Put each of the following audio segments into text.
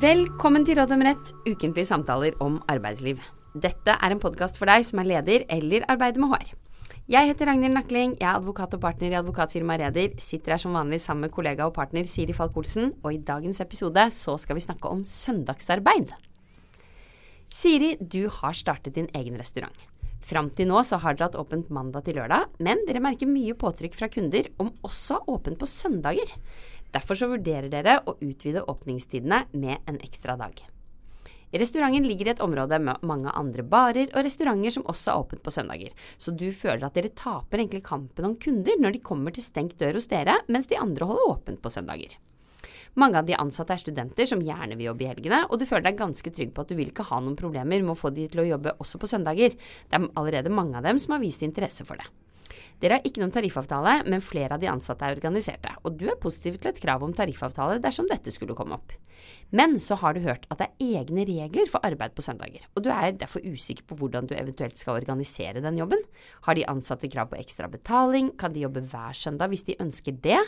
Velkommen til Råd om rett, ukentlige samtaler om arbeidsliv. Dette er en podkast for deg som er leder eller arbeider med HR. Jeg heter Ragnhild Nakling, jeg er advokat og partner i advokatfirmaet Reder. Sitter her som vanlig sammen med kollega og partner Siri Falk-Olsen, og i dagens episode så skal vi snakke om søndagsarbeid. Siri, du har startet din egen restaurant. Fram til nå så har dere hatt åpent mandag til lørdag, men dere merker mye påtrykk fra kunder om også åpent på søndager. Derfor så vurderer dere å utvide åpningstidene med en ekstra dag. Restauranten ligger i et område med mange andre barer og restauranter som også er åpent på søndager, så du føler at dere taper egentlig kampen om kunder når de kommer til stengt dør hos dere, mens de andre holder åpent på søndager. Mange av de ansatte er studenter som gjerne vil jobbe i helgene, og du føler deg ganske trygg på at du vil ikke ha noen problemer med å få de til å jobbe også på søndager. Det er allerede mange av dem som har vist interesse for det. Dere har ikke noen tariffavtale, men flere av de ansatte er organiserte, og du er positiv til et krav om tariffavtale dersom dette skulle komme opp. Men så har du hørt at det er egne regler for arbeid på søndager, og du er derfor usikker på hvordan du eventuelt skal organisere den jobben. Har de ansatte krav på ekstra betaling, kan de jobbe hver søndag hvis de ønsker det?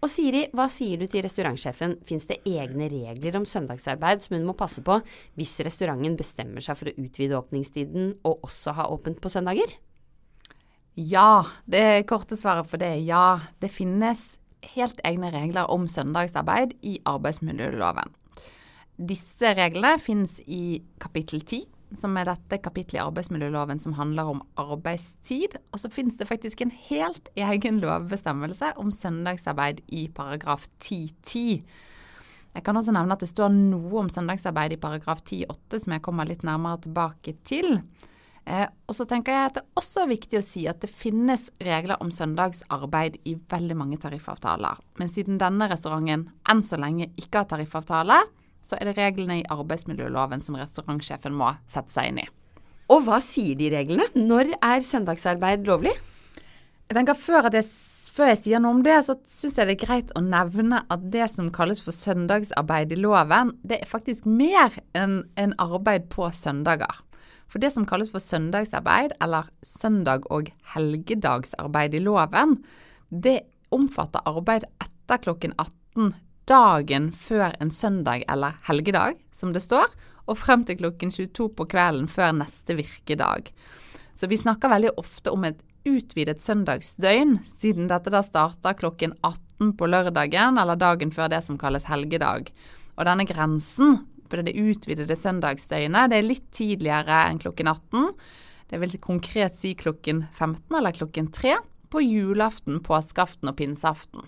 Og Siri, hva sier du til restaurantsjefen, fins det egne regler om søndagsarbeid som hun må passe på hvis restauranten bestemmer seg for å utvide åpningstiden og også ha åpent på søndager? Ja, det korte svaret på det er ja. Det finnes helt egne regler om søndagsarbeid i arbeidsmiljøloven. Disse reglene finnes i kapittel 10, som er dette kapittelet i arbeidsmiljøloven som handler om arbeidstid. Og så finnes det faktisk en helt egen lovbestemmelse om søndagsarbeid i paragraf 10-10. Jeg kan også nevne at det står noe om søndagsarbeid i paragraf 10-8 som jeg kommer litt nærmere tilbake til. Eh, og så tenker jeg at det er også viktig å si at det finnes regler om søndagsarbeid i veldig mange tariffavtaler. Men siden denne restauranten enn så lenge ikke har tariffavtale, så er det reglene i arbeidsmiljøloven som restaurantsjefen må sette seg inn i. Og hva sier de reglene? Når er søndagsarbeid lovlig? Jeg tenker Før, jeg, før jeg sier noe om det, så syns jeg det er greit å nevne at det som kalles for søndagsarbeid i loven, det er faktisk mer enn en arbeid på søndager. For det som kalles for søndagsarbeid, eller søndag- og helgedagsarbeid i loven, det omfatter arbeid etter klokken 18 dagen før en søndag eller helgedag, som det står, og frem til klokken 22 på kvelden før neste virkedag. Så vi snakker veldig ofte om et utvidet søndagsdøgn, siden dette da starter klokken 18 på lørdagen eller dagen før det som kalles helgedag. Og denne grensen på det utvidede søndagsdøgnet. Det er litt tidligere enn klokken 18. Det vil konkret si klokken 15 eller klokken 3 på julaften, påskeaften og pinseaften.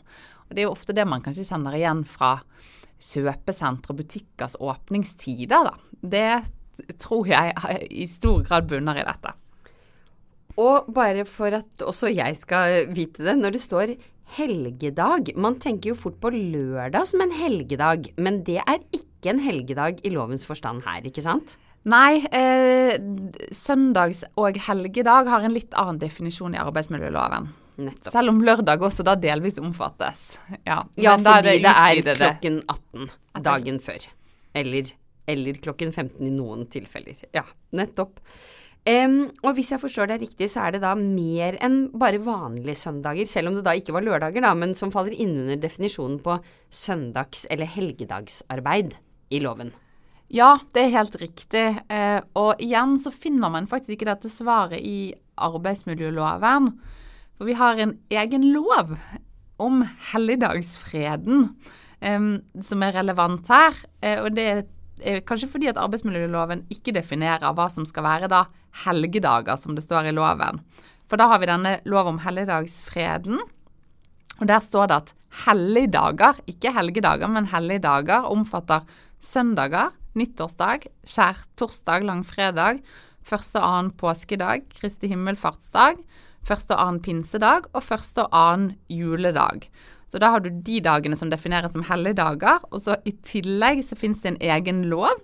Og Det er jo ofte det man kanskje kjenner igjen fra kjøpesentre og butikkers åpningstider. Da. Det tror jeg i stor grad bunner i dette. Og bare for at også jeg skal vite det, når det står helgedag Man tenker jo fort på lørdag som en helgedag, men det er ikke en helgedag i lovens forstand her, ikke sant? Nei, eh, søndags- og helgedag har en litt annen definisjon i arbeidsmiljøloven. Nettopp. Selv om lørdag også da delvis omfattes. Ja, ja fordi det, det, er klokken 18 dagen før. Eller, eller klokken 15 i noen tilfeller. Ja, nettopp. Um, og hvis jeg forstår det riktig, så er det da mer enn bare vanlige søndager, selv om det da ikke var lørdager, da, men som faller innunder definisjonen på søndags- eller helgedagsarbeid i loven. Ja, det er helt riktig. Uh, og igjen så finner man faktisk ikke dette svaret i arbeidsmiljøloven. For vi har en egen lov om helligdagsfreden um, som er relevant her. Uh, og det er kanskje fordi at arbeidsmiljøloven ikke definerer hva som skal være da helgedager, som det står i loven. For da har vi denne lov om helligdagsfreden. Og der står det at helligdager, ikke helgedager, men helligdager, omfatter søndager, nyttårsdag, skjærtorsdag, langfredag, første og annen påskedag, Kristi himmelfartsdag, første og annen pinsedag og første og annen juledag. Så da har du de dagene som defineres som helligdager, og så i tillegg så finnes det en egen lov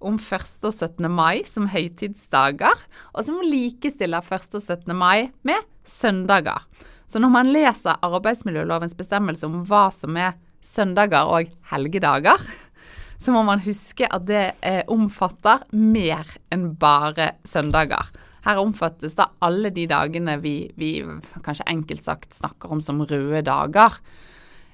om 1. og 17. mai som høytidsdager, og som likestiller 1. og 17. mai med søndager. Så når man leser arbeidsmiljølovens bestemmelse om hva som er søndager og helgedager, så må man huske at det eh, omfatter mer enn bare søndager. Her omfattes da alle de dagene vi, vi kanskje enkelt sagt snakker om som røde dager.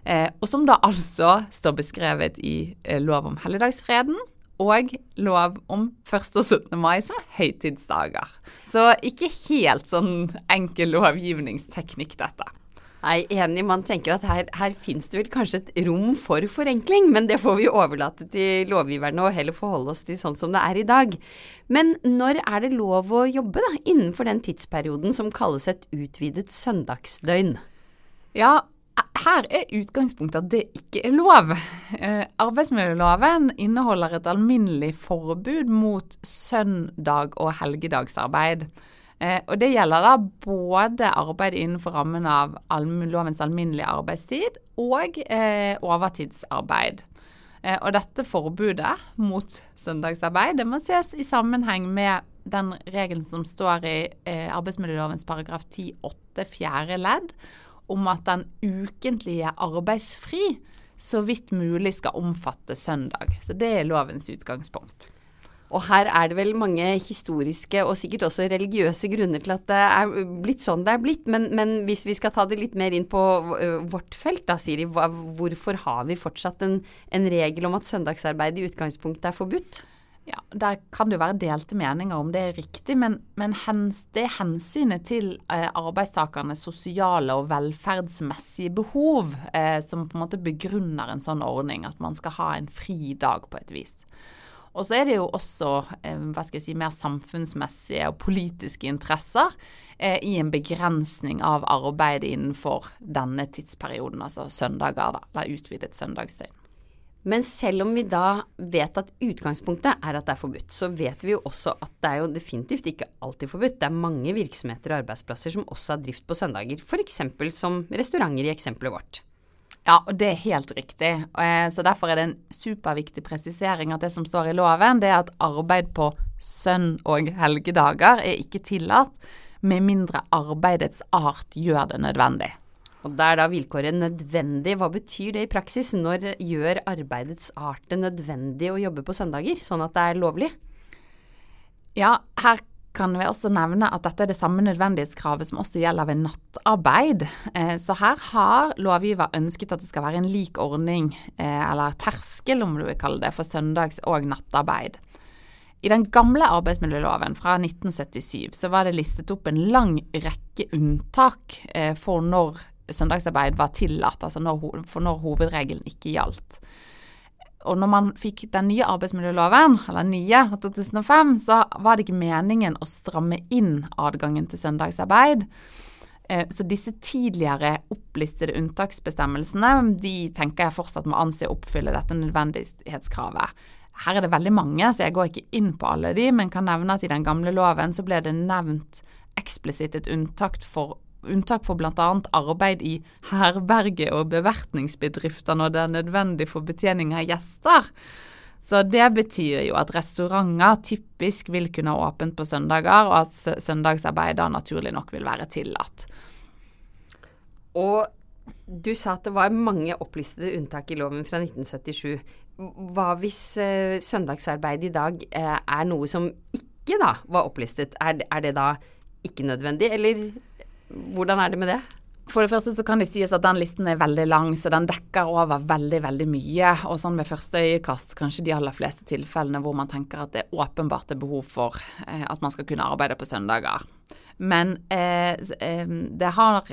Eh, og som da altså står beskrevet i eh, lov om helligdagsfreden og lov om 1. og 17. mai som høytidsdager. Så ikke helt sånn enkel lovgivningsteknikk, dette. Nei, enig. Man tenker at her, her fins det vel kanskje et rom for forenkling, men det får vi overlate til lovgiverne og heller forholde oss til sånn som det er i dag. Men når er det lov å jobbe da, innenfor den tidsperioden som kalles et utvidet søndagsdøgn? Ja, her er utgangspunktet at det ikke er lov. Eh, arbeidsmiljøloven inneholder et alminnelig forbud mot søndag- og helgedagsarbeid. Eh, og det gjelder da både arbeid innenfor rammen av lovens alminnelige arbeidstid og eh, overtidsarbeid. Og dette forbudet mot søndagsarbeid det må ses i sammenheng med den regelen som står i arbeidsmiljølovens paragraf 10-8 fjerde ledd, om at den ukentlige arbeidsfri så vidt mulig skal omfatte søndag. Så det er lovens utgangspunkt. Og her er det vel mange historiske og sikkert også religiøse grunner til at det er blitt sånn det er blitt. Men, men hvis vi skal ta det litt mer inn på vårt felt, da Siri. Hvorfor har vi fortsatt en, en regel om at søndagsarbeid i utgangspunktet er forbudt? Ja, Der kan det jo være delte meninger om det er riktig, men, men hens, det hensynet til eh, arbeidstakernes sosiale og velferdsmessige behov eh, som på en måte begrunner en sånn ordning, at man skal ha en fri dag på et vis. Og så er det jo også eh, hva skal jeg si, mer samfunnsmessige og politiske interesser eh, i en begrensning av arbeid innenfor denne tidsperioden, altså søndager, da, eller utvidet søndagsdøgn. Men selv om vi da vet at utgangspunktet er at det er forbudt, så vet vi jo også at det er jo definitivt ikke alltid forbudt. Det er mange virksomheter og arbeidsplasser som også har drift på søndager, f.eks. som restauranter i eksempelet vårt. Ja, og det er helt riktig. Eh, så Derfor er det en superviktig presisering at det som står i loven, det er at arbeid på sønn- og helgedager er ikke tillatt, med mindre arbeidets art gjør det nødvendig. Og Da er da vilkåret nødvendig. Hva betyr det i praksis? Når gjør arbeidets art det nødvendig å jobbe på søndager, sånn at det er lovlig? Ja, her kan vi også nevne at dette er det samme nødvendighetskravet som også gjelder ved nattarbeid. Eh, så her har lovgiver ønsket at det skal være en lik ordning, eh, eller terskel om du vil kalle det, for søndags- og nattarbeid. I den gamle arbeidsmiljøloven fra 1977 så var det listet opp en lang rekke unntak eh, for når søndagsarbeid var tillatt, altså når, for når hovedregelen ikke gjaldt. Og når man fikk den nye arbeidsmiljøloven, eller nye, av 2005, så var det ikke meningen å stramme inn adgangen til søndagsarbeid. Eh, så disse tidligere opplistede unntaksbestemmelsene, de tenker jeg fortsatt må anse å oppfylle dette nødvendighetskravet. Her er det veldig mange, så jeg går ikke inn på alle de, men kan nevne at i den gamle loven så ble det nevnt eksplisitt et unntak for unntak for bl.a. arbeid i herberge- og bevertningsbedrifter når det er nødvendig for betjening av gjester. Så det betyr jo at restauranter typisk vil kunne ha åpent på søndager, og at søndagsarbeid da naturlig nok vil være tillatt. Og du sa at det var mange opplistede unntak i loven fra 1977. Hva hvis eh, søndagsarbeid i dag eh, er noe som ikke da var opplistet? Er, er det da ikke nødvendig, eller hvordan er det med det? For det første så kan det sies at den listen er veldig lang, så den dekker over veldig veldig mye. Og sånn ved første øyekast kanskje de aller fleste tilfellene hvor man tenker at det er åpenbart er behov for eh, at man skal kunne arbeide på søndager. Men eh, eh, det har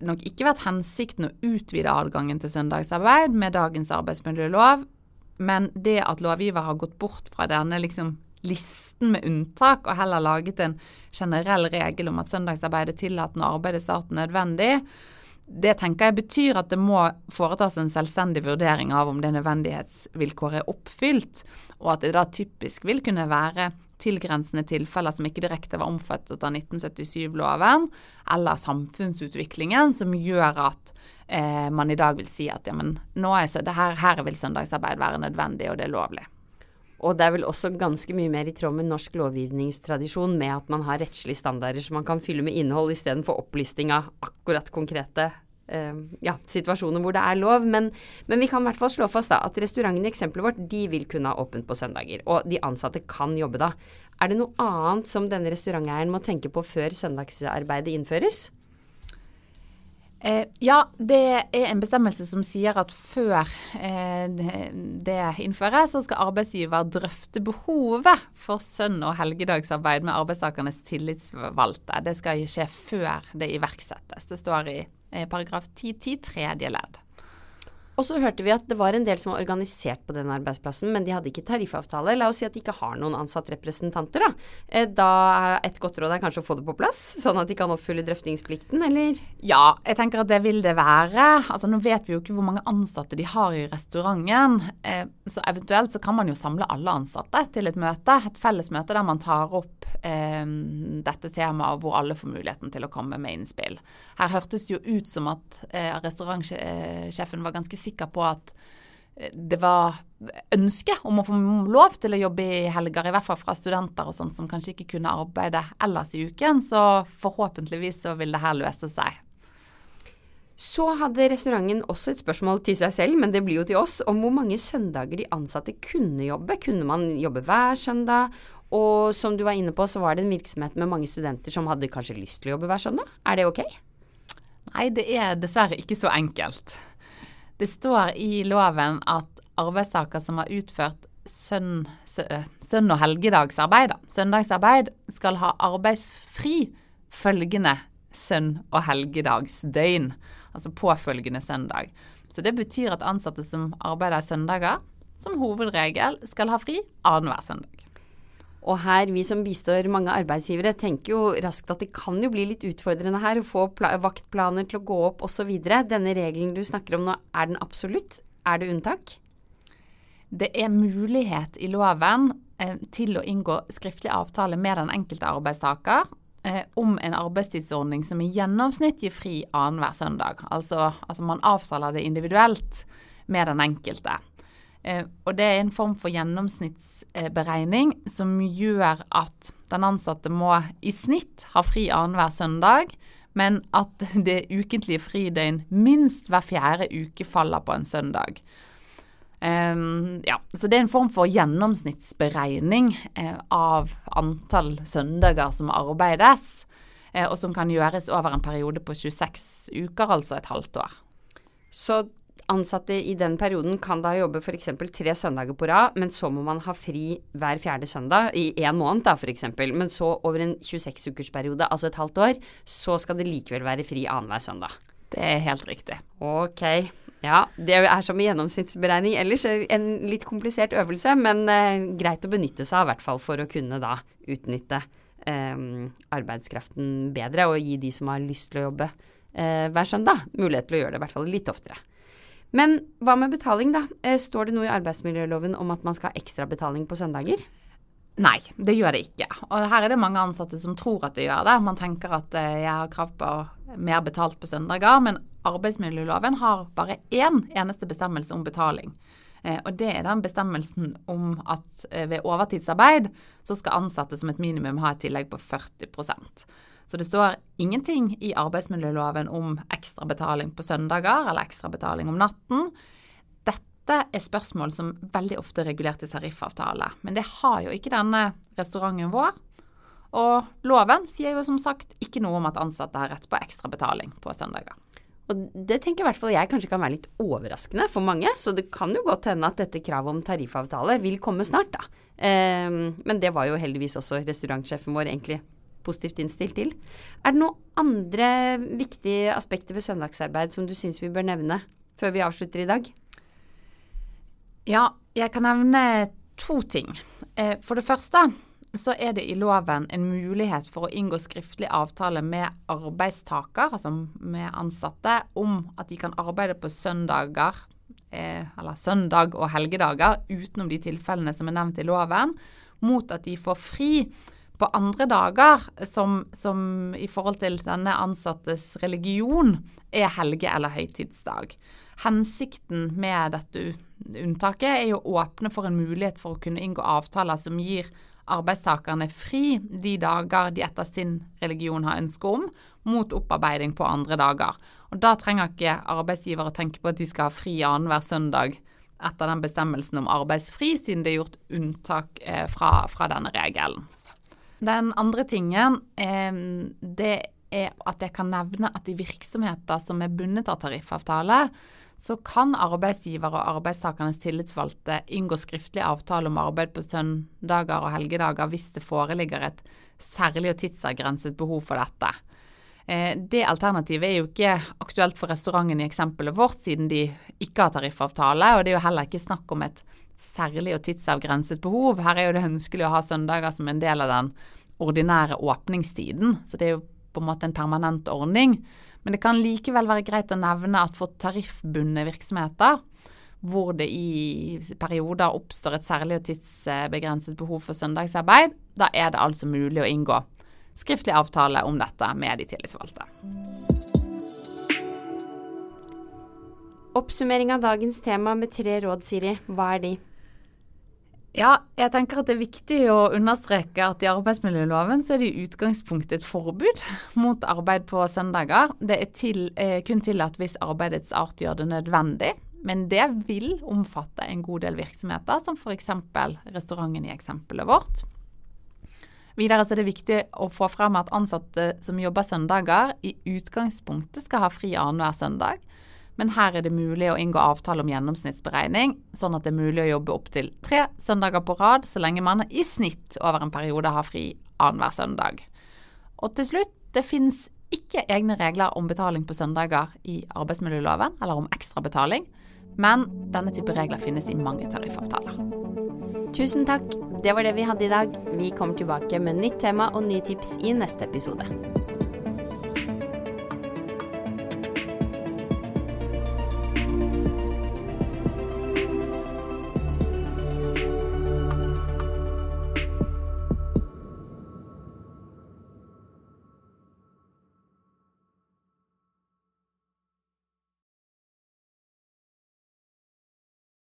nok ikke vært hensikten å utvide adgangen til søndagsarbeid med dagens arbeidsmiljølov, men det at lovgiver har gått bort fra denne liksom listen med unntak, og heller laget en generell regel om at søndagsarbeid er tillatt når arbeidet er nødvendig, det tenker jeg betyr at det må foretas en selvstendig vurdering av om det nødvendighetsvilkåret er oppfylt, og at det da typisk vil kunne være tilgrensende tilfeller som ikke direkte var omfattet av 1977-loven, eller samfunnsutviklingen, som gjør at eh, man i dag vil si at ja, men nå er så, her, her vil søndagsarbeid være nødvendig, og det er lovlig. Og det er vel også ganske mye mer i tråd med norsk lovgivningstradisjon med at man har rettslige standarder som man kan fylle med innhold istedenfor opplisting av akkurat konkrete uh, ja, situasjoner hvor det er lov. Men, men vi kan i hvert fall slå fast da, at restaurantene i eksempelet vårt de vil kunne ha åpent på søndager. Og de ansatte kan jobbe da. Er det noe annet som denne restauranteieren må tenke på før søndagsarbeidet innføres? Eh, ja, det er en bestemmelse som sier at før eh, det innføres, så skal arbeidsgiver drøfte behovet for sønn- og helgedagsarbeid med arbeidstakernes tillitsvalgte. Det skal skje før det iverksettes. Det står i eh, paragraf 10-10 tredje ledd. Og så hørte vi at det var en del som var organisert på den arbeidsplassen, men de hadde ikke tariffavtale. La oss si at de ikke har noen ansattrepresentanter, da. Eh, da et godt råd er kanskje å få det på plass, sånn at de kan oppfylle drøftingsplikten, eller? Ja, jeg tenker at det vil det være. Altså Nå vet vi jo ikke hvor mange ansatte de har i restauranten. Eh, så eventuelt så kan man jo samle alle ansatte til et møte. Et felles møte der man tar opp eh, dette temaet hvor alle får muligheten til å komme med innspill. Her hørtes det jo ut som at eh, restaurantsjefen var ganske sikker sikker på at eh, det var ønske om å få lov til å jobbe i helger, i hvert fall fra studenter og sånn som kanskje ikke kunne arbeide ellers i uken. Så forhåpentligvis så vil det her løse seg. Så hadde restauranten også et spørsmål til seg selv, men det blir jo til oss, om hvor mange søndager de ansatte kunne jobbe. Kunne man jobbe hver søndag? Og som du var inne på, så var det en virksomhet med mange studenter som hadde kanskje lyst til å jobbe hver søndag. Er det ok? Nei, det er dessverre ikke så enkelt. Det står i loven at arbeidstaker som har utført sønn, sønn- og helgedagsarbeid, søndagsarbeid, skal ha arbeidsfri følgende sønn- og helgedagsdøgn, altså påfølgende søndag. Så det betyr at ansatte som arbeider søndager, som hovedregel skal ha fri annenhver søndag. Og her, vi som bistår mange arbeidsgivere, tenker jo raskt at det kan jo bli litt utfordrende her å få vaktplaner til å gå opp osv. Denne regelen du snakker om nå, er den absolutt? Er det unntak? Det er mulighet i loven eh, til å inngå skriftlig avtale med den enkelte arbeidstaker eh, om en arbeidstidsordning som i gjennomsnitt gir fri annenhver søndag. Altså, altså man avtaler det individuelt med den enkelte. Eh, og det er en form for gjennomsnittsberegning som gjør at den ansatte må i snitt ha fri annenhver søndag, men at det ukentlige fridøgn minst hver fjerde uke faller på en søndag. Eh, ja, så det er en form for gjennomsnittsberegning uh, av antall søndager som arbeides, uh, og som kan gjøres over en periode på 26 uker, altså et halvt år. Så ansatte i den perioden kan da jobbe f.eks. tre søndager på rad, men så må man ha fri hver fjerde søndag i én måned da f.eks. Men så over en 26-ukersperiode, altså et halvt år, så skal det likevel være fri annenhver søndag. Det er helt riktig. Ok. Ja, det er som en gjennomsnittsberegning ellers. En litt komplisert øvelse, men eh, greit å benytte seg av, i hvert fall for å kunne da utnytte eh, arbeidskraften bedre og gi de som har lyst til å jobbe eh, hver søndag, mulighet til å gjøre det i hvert fall litt oftere. Men hva med betaling, da? Eh, står det noe i arbeidsmiljøloven om at man skal ha ekstrabetaling på søndager? Nei, det gjør det ikke. Og her er det mange ansatte som tror at det gjør det. Man tenker at eh, jeg har krav på mer betalt på søndager, men arbeidsmiljøloven har bare én eneste bestemmelse om betaling. Eh, og det er den bestemmelsen om at ved overtidsarbeid så skal ansatte som et minimum ha et tillegg på 40 så det står ingenting i arbeidsmiljøloven om ekstrabetaling på søndager eller ekstrabetaling om natten. Dette er spørsmål som veldig ofte er regulert i tariffavtale, men det har jo ikke denne restauranten vår. Og loven sier jo som sagt ikke noe om at ansatte har rett på ekstrabetaling på søndager. Og Det tenker i hvert fall jeg kanskje kan være litt overraskende for mange, så det kan jo godt hende at dette kravet om tariffavtale vil komme snart, da. Um, men det var jo heldigvis også restaurantsjefen vår egentlig positivt innstilt til. Er det noen andre viktige aspekter ved søndagsarbeid som du syns vi bør nevne før vi avslutter i dag? Ja, jeg kan nevne to ting. Eh, for det første så er det i loven en mulighet for å inngå skriftlig avtale med arbeidstaker, altså med ansatte, om at de kan arbeide på søndager, eh, eller søndag og helgedager, utenom de tilfellene som er nevnt i loven, mot at de får fri på andre dager som, som, i forhold til denne ansattes religion er helge- eller høytidsdag. Hensikten med dette unntaket er å åpne for en mulighet for å kunne inngå avtaler som gir arbeidstakerne fri de dager de etter sin religion har ønske om, mot opparbeiding på andre dager. Og Da trenger ikke arbeidsgiver å tenke på at de skal ha fri annenhver søndag etter den bestemmelsen om arbeidsfri, siden det er gjort unntak eh, fra, fra denne regelen. Den andre tingen, det er at jeg kan nevne at i virksomheter som er bundet av tariffavtale, så kan arbeidsgiver og arbeidstakernes tillitsvalgte inngå skriftlig avtale om arbeid på søndager og helgedager hvis det foreligger et særlig og tidsavgrenset behov for dette. Eh, det alternativet er jo ikke aktuelt for restauranten i eksempelet vårt, siden de ikke har tariffavtale, og det er jo heller ikke snakk om et særlig og tidsavgrenset behov. Her er jo det ønskelig å ha søndager som en del av den ordinære åpningstiden, så det er jo på en måte en permanent ordning. Men det kan likevel være greit å nevne at for tariffbundne virksomheter, hvor det i perioder oppstår et særlig og tidsbegrenset behov for søndagsarbeid, da er det altså mulig å inngå skriftlig avtale om dette med de tillitsvalgte. Oppsummering av dagens tema med tre råd, Siri. Hva er de? Ja, jeg tenker at det er viktig å understreke at i arbeidsmiljøloven så er det i utgangspunktet et forbud mot arbeid på søndager. Det er til, eh, kun tillatt hvis arbeidets art gjør det nødvendig. Men det vil omfatte en god del virksomheter, som f.eks. restauranten i eksempelet vårt. Videre er det viktig å få frem at ansatte som jobber søndager, i utgangspunktet skal ha fri annenhver søndag men her er det mulig å inngå avtale om gjennomsnittsberegning, sånn at det er mulig å jobbe opptil tre søndager på rad så lenge man i snitt over en periode har fri annenhver søndag. Og til slutt, det finnes ikke egne regler om betaling på søndager i arbeidsmiljøloven, eller om ekstrabetaling, men denne type regler finnes i mange tariffavtaler. Tusen takk. Det var det vi hadde i dag. Vi kommer tilbake med nytt tema og nye tips i neste episode.